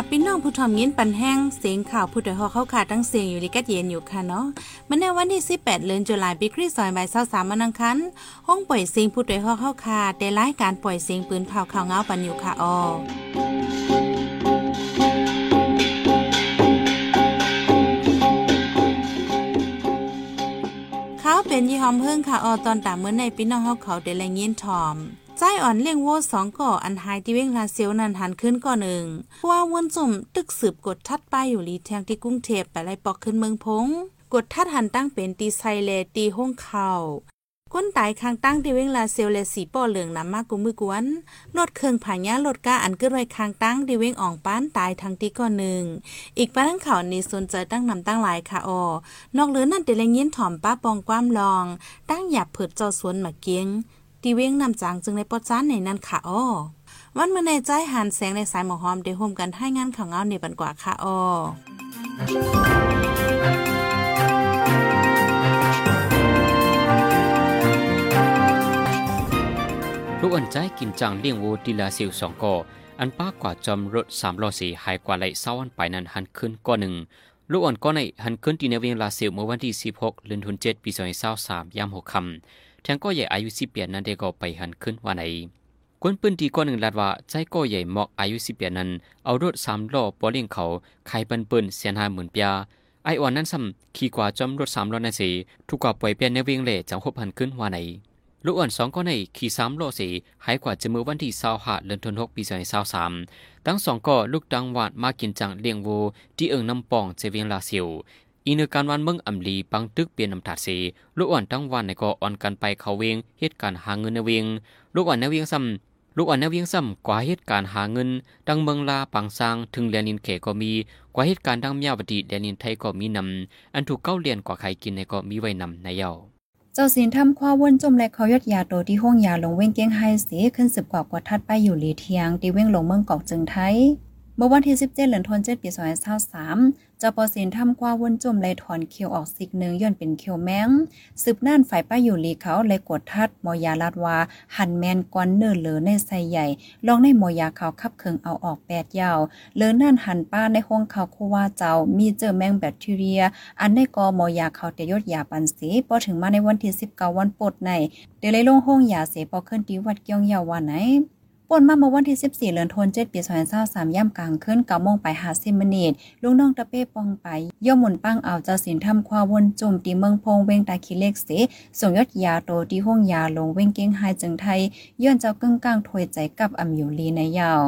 ค่ะพี่น้องผู้ทอมยินปันแห้งเสียงข่าวผู้ดอยฮอเข้าขาตั้งเสียงอยู่ลิกัดเย็นอยู่ค่ะเนาะมันในวันที่ 18เดือนจุลายปีคริสต์ศักราช23มันอังคันห้องปล่อยเสียงผู้ดอยฮอเข้าขาได้รายการปล่อยเสียงปืนเผาข่าวเงาปันอยู่ค่ะออเขาเป็นยี่หอมเพิ่งค่ะออตอนตามเมื่อในพี่น้องเฮาเขาได้แลงยินทอม ใจอ่อนเลี้ยงโวสองก่ออันหายที่เว้งลาเซียวนันหันขึ้นก่อหนึ่งว่าวนจุ่มตึกสืบกดทัดป้ายอยู่ลีแทงที่กรุงเทพไปไล่ปอกขึ้นเมืองพง กดทัดหันตั้งเป็นตีไซเลตีห้องเข่าก้นตายคางตั้งที่เว้งลาเซียวเลสีป่อเหลืองน้ำมากกุมือกวนรถเครื่องผ่านยารถก้าอันเกิดไว้คางตั้งที่เว้งอ่องป้านตายทางตีก่อนหนึ่ง อีกป้านข่านี้สนใจตั้งนำตั้งหลายค่ะออนอกเหลือนั่นเดลงยินถ่อมป้าปองความลอง ตั้งหยับเผิดจอสวนมาเกียง ตีเว้งนำจางจึงในปอจ้านในนั้นค่ะอ้อวันเมื่อในใจหันแสงในสายหมอหอมได้ห่มกันให้งานข่าวเงาในบันกว่าค่ะอ้อลูกอ่อนใจกินจังเลี้ยงวัวดีลาซิลสองก่ออันป้ากว่าจอมรถสามล้อสีหายกว่าไหลเศร้าวันไปนั้นหันขึ้นก้อนหนึ่งลูกอ่อนก้อนในหันขึ้นที่ในเวียงลาซิลเมื่อวันที่ 16เดือนธันวาคมปี2023ยามหกคำ แทงก็ใหญ่อายุ10ปียนั้นได้ก็ไปหันขึ้นวันไหนกวนปืนตีก้อนหนึ่งลาดว่าใจก็ใหญ่เหมาะอายุ10ปียนั้น เอารถสามล้อปอเลี้ยงเขาไข่ปันปืนเสียนหาหมื่นปียไออ่อนนั้นซ้ำขี่กว่าจอมรถสามล้อนั่นสิถูกกว่าปล่อยเปลี่ยนในเวียงเล่จังหบหันขึ้นวันไหนลูกอ่อนสองก็ในขี่สามโลสีหายกว่าจะมือวันที่เศร้าหาเดือนธันวาคมปีสองพันสสามทั้งสองก็ลูกดังหวาดมากินจังเลี้ยงวูที่เอิงน้ำปองเจเวียงลาเซียว อีเนการวันเมืองอำลีปังตึกเปลี่ยนน้ำถาดสีลูกอ่อนทั้งวันในก็อ่อนกันไปเขาเวงเหตุการหาเงินในเวียงลูกอ่อนในเวียงซ้ำลูกอ่อนในเวียงซ้ำกว่าเหตุการหาเงิน ดังเมืองลาปังซางถึงแดนินเขก็มี กว่าเหตุการณ์ดังเมียวดีแดนินไทยก็มีนำอันถูกเก้าเลียนกว่าใครกินในก็มีไว้นำในเยาเจ้าสินทำคว้าวนจมและเขายอดยาโตที่ห้องยาลงเว้งเก้งไฮสีขึ้นสืบกว่ากว่าทัดไปอยู่หลีเทียงที่เว้งลงเมืองเกอกจึงไทยเมื่อวันที่ 17เดือนธันวาคมปี2023 เจ้าปอสินทำกว่าวนจมแลถอนเขียวออกสิกหนึ่งย้อนเป็นเขียวแมงสืบน่านฝ่ายป้าอยู่หลีเขาและกดทัดมอยาลาดว่าหันแมนกวนเนื้อเหลือในไซใหญ่ลองในมอยาเขาขับเคิงเอาออกแปดยาวเลือนั่นหันป้าในห้องเขาคูว่าเจ้ามีเจอแมงแบคทีเรีย อันในกอมอยาเขาเตยดยาปันสีพอถึงมาในวันที่19วันปดในเดี๋ยวเลยลงห้องยาเสพอขึ้นที่วัดเกียงยาววันไหน ป่นมาเมื่อวันที่ 14เดือนธันวาคมปี2023ย่ำกลางคืน9โมงไป50มินิทลุงน้องตะเป้ปองไป ย่อมหมุนปังเอาเจ้าสินทำความวนจุ่มตีเมืองพงเวงตาคิเล็กเสส่งยอดยาโตที่ห้องยาลงเวงเก้งไฮจึงไทยย้อนเจ้ากึ่งกลางถวยใจกับอำอยู่ลีในยาว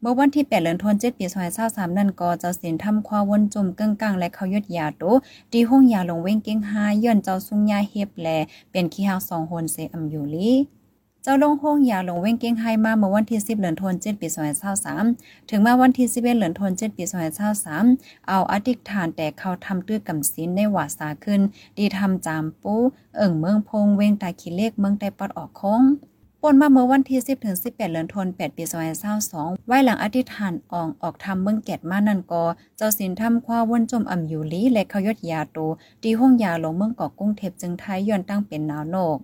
เมื่อวันที่ 8เดือนธันวาคมปี2023นั่นก็เจ้าสินทำความวนจุ่มกึ่งกลางและเขายอดยาโตที่ห้องยาลงเวงเก้งไฮย้อนเจ้าสุงยาเฮ็บแลเป็นขี้หาวสองหนเสอำอยู่ลี เจ้าลงห้องยาลงเว้งเก้งไฮมาเมื่อวันที่ 10 เหลือนทนเจ็ดปี2023ถึงมาวันที่ 11 เหลือนทนเจ็ดปี2023เอาอธิษฐานแต่เขาทำตื้อกำสินในหวาสาขึ้น ดีทำจามปูเอิ่งเมืองพงเว้งตาขีเลขเมืองใต้ปอดออกคงปนมาเมื่อวันที่ 10ถึง18เดือนธันวาคม8ปี2022ไว้หลังอธิษฐานอองออกทำเมืองแกดมานันก็เจ้าสินทำคว้าวนจมอ่ำอยู่ลีและเขายศยาโตดีห้องยาลงเมืองเกาะกุ้งเทพจึงไทยย้อนตั้งเป็นนาวโนก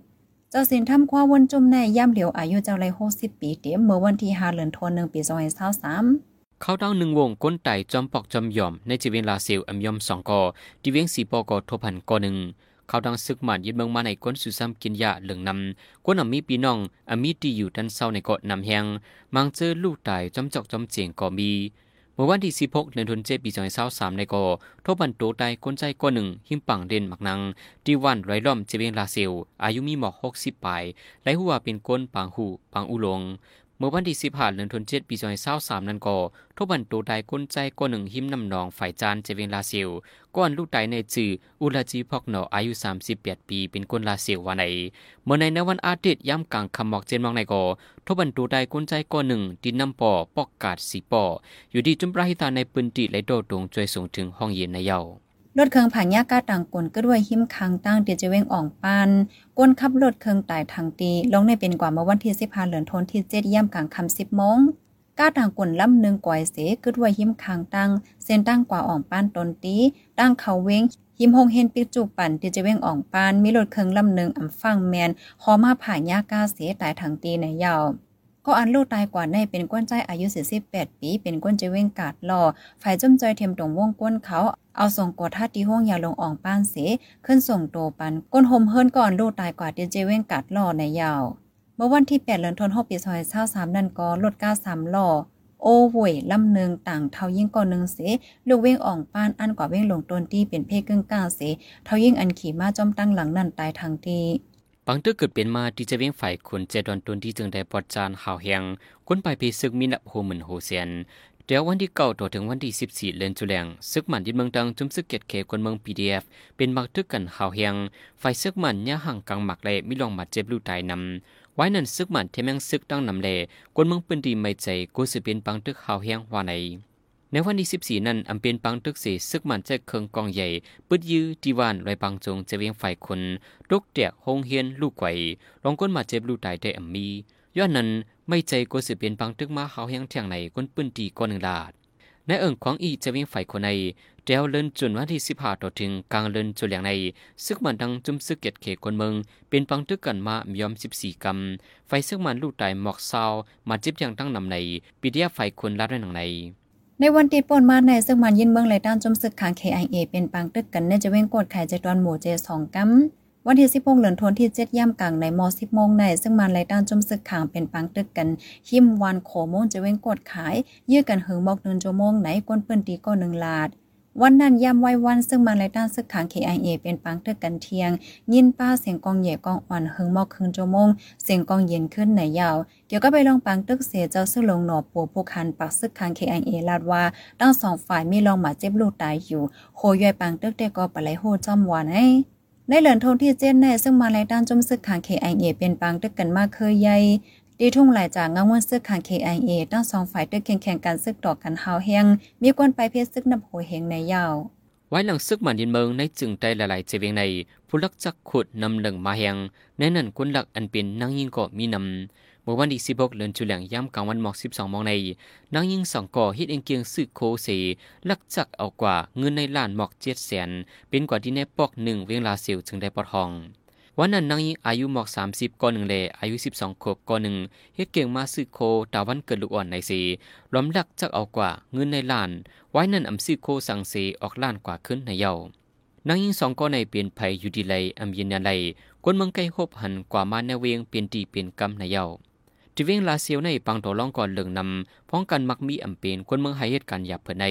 เจ้าสินทำคว้าวนจุมในย่ำเหลียวอายุเจ้าไรหกสิบปีเต็มเมื่อวันที่ห้าเดือนธันวาคมปีสองพันสามเข้าดาวหนึ่งวงก้นไต่จอมปอกจอมยอมในจีเวียงลาเซลอัมยอมสองกอดีเวียงสีปอกอทบพันกอหนึ่งเขาดังซึกหมันยึดเมืองมาในก้นสุซ้ำกินยาเหลืองนำก้นอมีปีน้องอมีตีอยู่ดันเศร้าในเกาะนำแหงมังเจอลูกตายจอมจอกจอมเจียงก็มี เมื่อวันที่ 16เดือนธันวาคมปี2023ในกอทบบันโตไตก้นใจก้นหนึ่งหิมปังเด่นมักนังดีวันไรล้อมเจเบงลาเซลอายุมีหมอก 60ปลาย และหัวเป็นก้นปางหูปางอุลง มื่อวันที่15เดือนธันวาคมปี2023นั้นก็ทบบันโตได้ก้นใจก้นหนึ่งหิมนำนองฝ่ายจานเจเวียงลาเซียวก้อนลูกไตในจื่ออุลาจีพอกหนออายุ38ปีเป็นก้นลาเซียววันไหนเมื่อในในวันอาทิตย์ย่ำกลางคำหมอกเจนมองในก็ทบบันโตได้ก้นใจก้นหนึ่งดินน้ำปอปอกกาดสีปออยู่ที่จุมปราหิตาในปืนติและโดดดงจวยสูงถึงห้องเย็นในเยา รถเครื่องผ่านยากาต่างกลก็ด้วยหิมคังตั้งเดียจะเว้งอ่องปานก้นขับรถเครื่องตายทางตีลงในเป็นกว่าเมื่อวันที่15เหลือนทนที่7ย่ำกลางคำ10โมงก้าต่างกลลำหนึ่งก่อยเสก็ด้วยหิมคังตั้ง เส้นตั้งกว่าอ่องปานตนตีตั้งเขาเว้งหิมหงเฮนปิกจูปั่นที่จะเว้งอ่องปานมีรถเครื่องลำหนึ่งอ่ำฟังแมนหอมาผ่านยากาเสตายทางตีในยาว ก็อันลูกตายกว่าในเป็นก้นใจอายุ48ปี เป็นก้นใจเว้งกาดหล่อฝ่ายจมจอยเทียมตรงวงก้นเขาเอาส่งกดทัดที่ห้องยาลงอ่องป้านเสขึ้นส่งโตปันก้นหมเฮิรนก่อนลูกตายกว่าเดียเจเว้งกาดหล่อในยาว เมื่อวันที่8เดือนธันวาคมปี2023นั่นก็ลดก้า3ล่อโอ้หวยลำหนึ่งต่างเทายิ่งก่อนหนึ่งเสลูกเว้งอ่องป้านอันกว่าเว้งลงต้นที่เป็นเพศกึ่งกลางเสเทายิ่งอันขี่มาจอมตั้งหลังนั่นตายทางที ปังตึกเกิดเป็นมาที่จะเว้งฝ่ายคนเจดอนตนที่จึงได้ปอดจานข่าวแหงคนไปพีซึกมีนับโฮเหมือนโฮเซียนเดี๋ยววันที่เก้าต่อถึงวันที่สิบสี่เดือนจุแลงซึกมันยึดเมืองดังจุมซึกเกตเคคนเมืองพีดีเอฟเป็นมักตึกกันข่าวแหงฝ่ายซึกมันย่าห่างกลางหมักเลยมิลองมาเจ็บลูตายนำไว้นั่นซึกมันเทแมงซึกตั้งนำเลคนเมืองปืนดีไม่ใจกูสืเป็นปังตึกข่าวแหงว่าใน ในวันที่14 นั้นอำเป็นปังตึกเสซึกมันจะเคืองกองใหญ่ปึดยื้อดีวานไรปังจงจะเวียงฝ่ายคนตกแตกหงเฮียนลูกไก่ลองก้นมาเจ็บลูกตายได้อำมีย้อนนั้นไม่ใจก็สืเป็นปังตึกมาเขาเฮียงเทียงไหนก้นปืนตีก้อนหนึ่งลาดในเอิงของอีจะเวียงฝ่ายคนในเดวเลินจนวันที่สิบห้าต่อถึงกลางเลินจุดอย่างในซึกมันดังจุมซึกเกียดเขคนเมืองเป็นปังตึกกันมายอมสิบสี่กำไฟซึกมันลูกตายหมอกซาวมาจิบอย่างตั้งนำในปีเดียไฟคนลาดในหนังใน ในวันที่ปนมาในซึ่งมันยินเมืองไหลด้านจมศึกขัง KIA เป็นปังตึกกันในจะเว้งกดไข่เจดอนหมู่เจสองกัมวันที่16เหลือนทนที่7ย่ำกลางในมอ10โมงในซึ่งมันไหลด้านจมศึกขังเป็นปังตึกกันหิมวันโขโมงจะเว้งกดขาย ยื้อกันหึงบอกเดินโจโมงไหนก้นเปิ้นตีก้นหนึ่งลาด วันนั้นยามไว้วันซึ่งมาในด้านซึกขัง KIA เป็นปังเทกันเทียง ยินป้าเสียงกองเหย่กองอ่อนหึงมอกคึงโจมงเสียงกองเย็นขึ้นไหนยาว เกี่ยวก็ไปลองปังตึกเสียเจ้าซึ่งลงหนอปูผู้คันปักซึกขัง KIA ลาดว่าทั้งสองฝ่ายมีลองหมาเจ็บลูกตายอยู่โคย่อยปังตึกเตก็ปะไหลโหจอมวานให้ในเหลือนทนที่เจนในซึ่งมาในด้านจมซึกขัง KIA เป็นปังตึกกันมากเคยใหญ่ ดีทุ่งหลายจากงาวนซึกขัง KIA ทั้งสองฝ่ายด้วยแข่งแข่งกันซึกดอกกันหาวแหงมีกวนไปเพชรซึกนับโหเฮงในยาว ไว้หลังซึกมันยินเมืองในจึงได้หลายๆเจเวงในผู้ลักจักขุดนำหนึ่งมาแหงในนั้นคนหลักอันเป็นนางยิงก็มีนำเมื่อวันที่สิบหกเดือนจุลงย่ำกลางวันหมอกสิบสองมองในนางยิงสองก่อฮิตเองเกียงสึกโคเสลักจักเอากว่าเงินในล้านหมอกเจ็ดแสนเป็นกว่าที่ในปอกหนึ่งเวงลาเซียวจึงได้ปอทอง วันนั้นนางยิงอายุหมอกสามสิบก่อหนึ่งเลอายุสิบสองขวบก่อหนึ่งเฮ็ดเก่งมาซื้อโคตาวันเกิดลูกอ่อนในสีล้อมลักจักเอากว่าเงินในล้าน ไว้นั่นอำซื้อโคสั่งเสออกล้านกว่าขึ้นในเยาวนางยิงสองก่อในเปลี่ยนภัยอยู่ดีไลอำยินยันไลคนเมืองไกลหบหันกว่ามาในเวียงเปลี่ยนตีเปลี่ยนกำในเยาที่เวงลาเซียวในปังตัวล่องก่อนเหลืองนำพ้องกันมักมีอำเป็นคนเมืองไฮเหตุการณ์หยาบเพื่อใน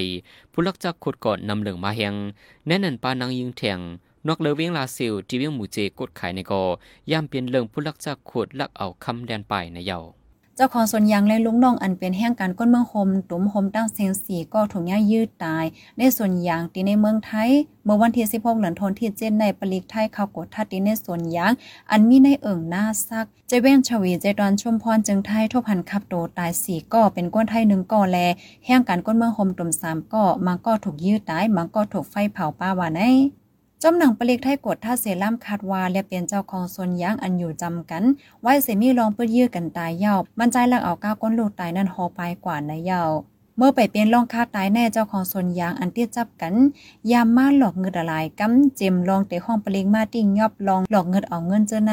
ผู้ลักจักขุดก่อนนำเหลืองมาแหงแน่นันปานางยิงแทง นอกเลเวียงลาซิลที่เวียงหมู่เจกดขายในกอย่ำเปลี่ยนเรื่องผู้ลักจากขวดลักเอาคำแดนไปในเยาเจ้าของส่วนยางและลุงน้องอันเป็นแห่งการก้นเมืองโฮมตุ่มโฮมตั้งเสียงสีก็ถูกย่ายืดตายในส่วนยางตีในเมืองไทย เมื่อวันที่16เหลือนทนที่เจนในปลิกไทยเขากดทัดตีในส่วนยาง อันมีในเอิ่งหน้าซักเจเว้นชวีเจดอนชุมพรจึงไทยทบพันขับโตตายสีก็เป็นก้นไทยหนึ่งก่อแลแห่งการก้นเมืองโฮมตุ่มสามก็มันก็ถูกยืดตายมันก็ถูกไฟเผาป้าวานจอ จมหนังปลิกไทยกดท่าเซล่ามคาดวาและเป็นเจ้าของส่วนยางอันอยู่จำกันไว้เสมีลองเพื่อยื้อกันตายเย่ามันใจลักเอาก้าวก้นลูกตายนั่นหอไปกว่าในเย่าเมื่อไปเป็นลองคาตายแน่เจ้าของส่วนยางอันเตี้ยจับกัน ยามมาหลอกเงินอะไรกำเจมลองเตะห้องปลิกมาติ้งยอบลองหลอกเงินเอาเงินเจอไห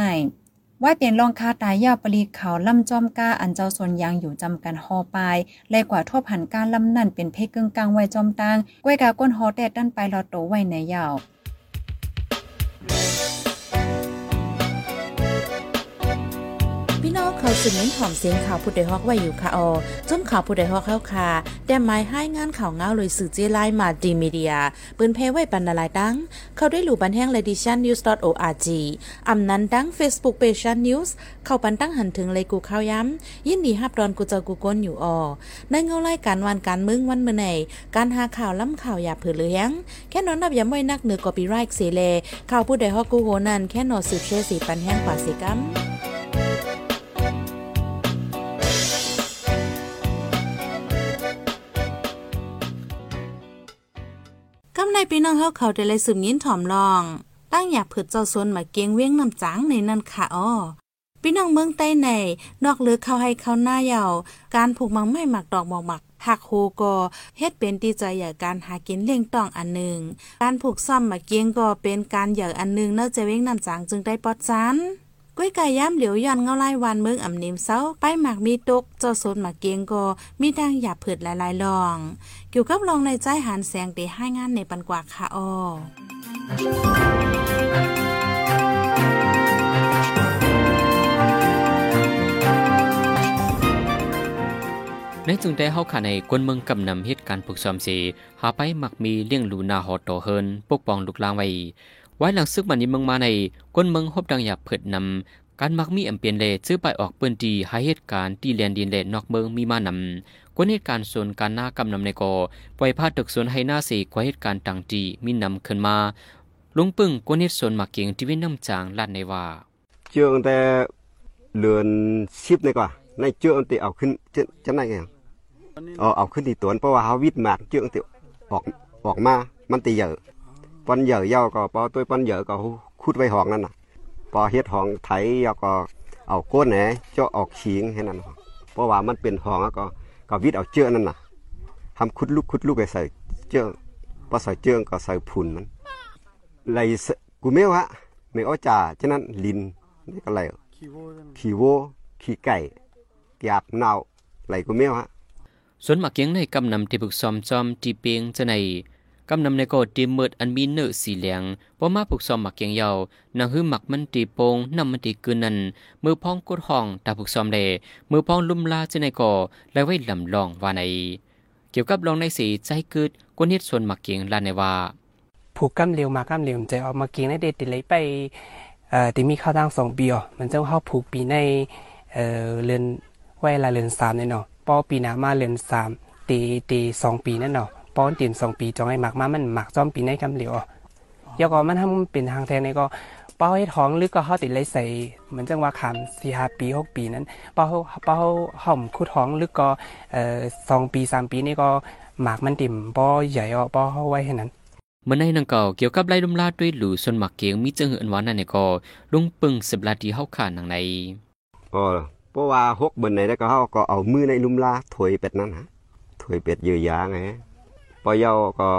ว่าเปลี่ยนรองคาตายยาวปลีเขาลำจอมก้าอันเจ้าส่วนยางอยู่จำกันหอปลายแลกว่าทบหันการลำนั่นเป็นเพกึ่งกลางไว้จอมตางก้วยกาก้นหอแดดด้านไปรอโตไว้ในยาว เขาสืบเน้นหอมเสียงข่าวผู้ใดฮอกไว้อยู่ค่ะออจุ้มข่าวผู้ใดฮอกเข้าค่ะแต่หมายให้งานข่าวเงาเลยสื่อเจไลมาดีมีเดียปืนเพไว้ปันนาลายตั้ง เข้าได้หลู่บันแห้งเลดิชันนิวส์ .org อำนั้นตั้ง Facebook Page News เข้าปันตั้งหันถึงเลยกูข้าวย้ำยินดีฮับดอนกูเจอกูก้นอยู่ออในเงาไล่การวันการมึงวันเมื่อไหนการหาข่าวล้ำข่าวอย่าเผือเลี้ยงแค่นอนนับย้ำไว้นักเหนือกอปีไรค์เสเลข่าวผู้ใดฮอกกูโหนันแค่นอสืบเชื่อสีปันแห้งกว่าสิกัม กำในพี่น้องเฮาเขาได้เลยสืบยินถ่อมลอง ตั้งอยากผืดเจ้าซนมาเกียงเว้งน้ำจังในนั่นค่ะอ้อพี่น้องเมืองใต้ใน นอกเลือเข้าให้เข้าหน้าเยาการผูกมังไม่หมักดอกหมอกหมักหักโฮก็เฮ็ดเป็นตีใจอยากการหากินเลี้ยงต้องอันหนึ่ง การผูกซ่อมหมาเกียงก็เป็นการอยากอันหนึ่งเนื่อจะเว้งน้ำจังจึงได้ปอดจัน กก้อยกายย่ำเหลียวยันเงาไล่วันเมืองอ่ำนิมเซาไปหมักมีตกเจ้าโซนหมักเกียงก็มีดังหยาบเผิดหลายๆลอง เกี่ยวกับลองในใจหันแสงเตให้งานในปันกว่าค่ะอ้อในจึงได้เฮาขาในกวนเมืองกำนำเหตุการณ์ปึกซอมสีหาไปมักมีเลี้ยงลูนาหอโตเฮินปกป้องลูกลางไว้ ไว้หลังซึกมันนี้เมืองมาในกวนเมืองฮบดังหยาบเผิดนำการมักมีอำเปียนเลซื้อไปออกเปิ้นดีหาเหตุการณ์ที่แลนดินเลนอกเมืองมีมานำกวนเหตุการณ์ส่วนการหน้ากำนำในกอปล่อยพาตึกส่วนให้หน้าสีกว่าเหตุการณ์ต่างจีมีนำขึ้นมาลุงปึ้งกวนเหตุส่วนมักเกียงที่วิน้ำจางลาดในว่าเชื่องแต่เลือนชิบในกว่าในเชื่องแต่เอาขึ้นจะจะไหนไงเอาเอาขึ้นที่ตัวนเพราะว่าเขาวิดมากเจื้องติออกออกมามันตีเหยอะ ปอนเหยอะเย้าก็ปอตัวปอนเหยอะก็คุดไว้หองนั่นน่ะปอเฮ็ดหองไถเย้าก็เอาก้นแหนเจาะออกขิงให้นั่นเพราะว่ามันเป็นหองก็ก็วิดเอาเจื้อนั่นน่ะทำคุดลูกคุดลูกไปใส่เจื้อพอใส่เจื้อก็ใส่ผุนมันไหลกูเมวฮะไม่อ้อจ่าฉะนั้นลินนี่ก็ไหลขี่โวขี่ไก่หยาบเน่าไหลกูเมวฮะส่วนหมักยังในกำนำที่บึกซอมจอมจีเปียงจะใน กำนำในก็ตีมืดอันมีเนื้อสีเหลืองพอมาปลุกซอมหมักเยังยาวนางหื้อหมักมันตีโปงนำมันตีกืนนันมือพองกดห้องตาปลุกซอมเลมือพองลุ่มลาเจในก็และไว้ลำลองว่าใน เกี่ยวกับลองในสีใจกึดกวนเฮ็ดส่วนหมักเกียงลาในว่าผูกกำเร็วมากำเร็วใจะเอามาเกียงในเด็ดติเลยไปเอ่อที่มีข้าวตั้งสองปีอ๋อมันจะเข้าผูกปีในเอ่อเรือนไว้ละเรือนสามเนี่ยเนาะปอปีหน้ามาเรือนสามตีตีสองปีนั่นเนาะ ป้อนตีนสองปีจองไอ้หมักมามันหมักจอมปีในกำเหลียวอยาก็มันทำเป็นทางแทนในก็เป้าให้ท้องลึกก็เขาติดเลยใส่เหมือนจังว่าขามสี่ห้าปีหกปีนั้น เป้าเป้าห่อมคู่ท้องลึกก็เอ่อสองปีสามปีนี่ก็หมากมันติ่มป้อใหญ่อะป้อเขาไว้ให้นั้นเมื่อในนังเก่าเกี่ยวกับไล่ลุมลาด้วยหลูส่วนหมักเกียงมีเจังเหินวานนั่นเนี่ยก็ลุงปึงสิบลาทีเฮาขานังในอ๋อเพราะว่าหกบนไหนแล้วก็เขาก็เอามือในลุมลาถอยเป็ดนั้นฮะถอยเป็ดเยอะยาไง พอยาก็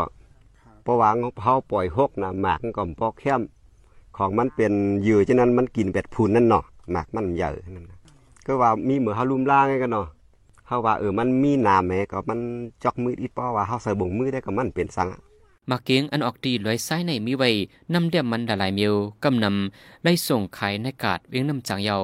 พอวางเขาปล่อยหกนะหมากก็พอเข้มของมันเป็นเยื่อฉะนั้นมันกินเป็ดพูนนั่นเนาะหมากมันใหญ่นั่นก็ว่ามีเหมือนเขาลุมล่างไงกันเนาะเขาว่าเออมันมีน้ำแม่ก็มันจอกมืออีป้อว่าเขาใส่บ่งมือได้ก็มันเป็นสังมาเกียงอันออกตีลอยไส้ในมีไว้นำเดียมมันดลายเมียวกำนำไล่ส่งขายในกาดเวียงน้ำจางเยา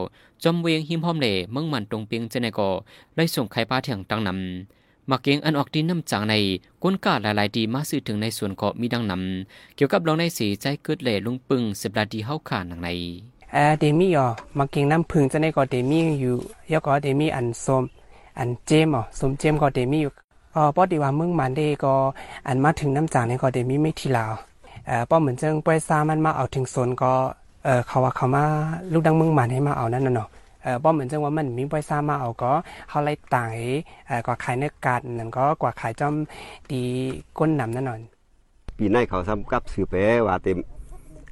จอมเวียงหิมหอมเล่เมืองมันตรงเปียงเจเนกอไล่ส่งขายปลาเถียงตังนำ มาเกียงอันออกตีน้ำจางในก้นกาดหลายๆดีมาสื่อถึงในส่วนเกาะมีดังนำเกี่ยวกับลองในสีใจเกิดเล่ลุงปึงสิบลาดีเฮาขาหนังในเออเดมี่อ๋อมาเกียงน้ำพึ่งจะในเก็เดมี่อยู่ยก็เดมี่อันสมอันเจมอ๋อสมเจมเก็เดมี่อยู่อ๋อปอดีว่าเมืองมันเดก็อันมาถึงน้ำจางในเก็เดมี่ไม่ทีลาวเออป้อเหมือนเจิงปวยซามันมาเอาถึงโซนก็เออเขาว่าเขามาลูกดังเมืองมันให้มาเอานั่นน่ะเนาะ เอ่อป้อเหมือนจิงว่ามันมีป่วยซามาเอาก็เขาไล่ต่างเอ่อกว่าขายเนื้อกาดนั่นก็กว่าขายจอมดีก้นนำนั่นนอนปีในเขาทำกับสือไปว่าเต็ม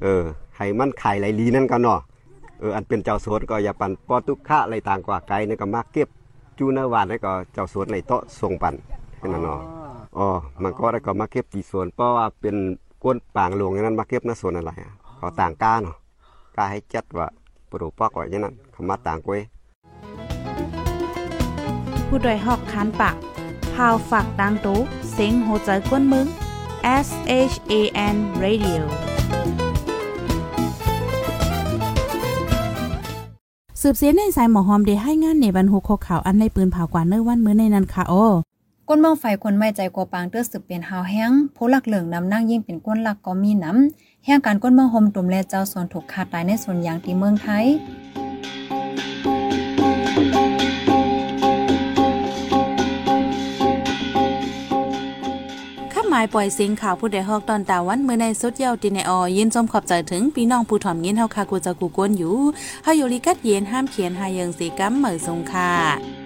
เออให้มันขายไหลลีนั่นก็เนาะเอออันเป็นเจ้าสวนก็อย่าปั่นปอตุกะอะไรต่างกว่าไกลนี่ก็มาเก็บจูนาวานนี่ก็เจ้าสวนในโต๊ะส่งปั่นนั่นเนาะอ๋อมันก็ได้ก็มาเก็บที่สวนเพราะว่าเป็นก้นปางหลวงนั้นมาเก็บในสวนอะไรเขาต่างก้าเนาะก้าให้จัดว่า ปลูกปอกไว้อย่างนั้นเขามาต่างกวยผู้ดยหอกคันปากพาวฝากดังตู้เซ็งโหใจกวนมึง S H A N Radio สืบเสียในสายหมอหอมเดให้งานในบรรหุกข่าวอันในปืนเผากว่าเนื้อวันมื้อในนั้นค่ะโอ้ก้นเมืองไฟคนไม่ใจกว่าปางเตื้อสืบเป็นหาวแห้งผู้หลักเหลืองนำนั่งยิ่งเป็นก้นหลักก็มีน้ำ แห่งการก้นเมืองโฮมตุ่มแลเจ้าส่วนถูกขาตายในส่วนอย่างที่เมืองไทยหมายปล่อยสิงข่าวผู้ใดฮอกตอนตาวันเมื่อในสุดเยาวตินออยินจมขอบใจถึงพี่น้องผู้ถ่อมยินเฮาคากูจะกูกวนอยู่เฮาอยู่ลิกัดเย็นห้ามเขียนหายังสีกัมเหมือสงค่ะ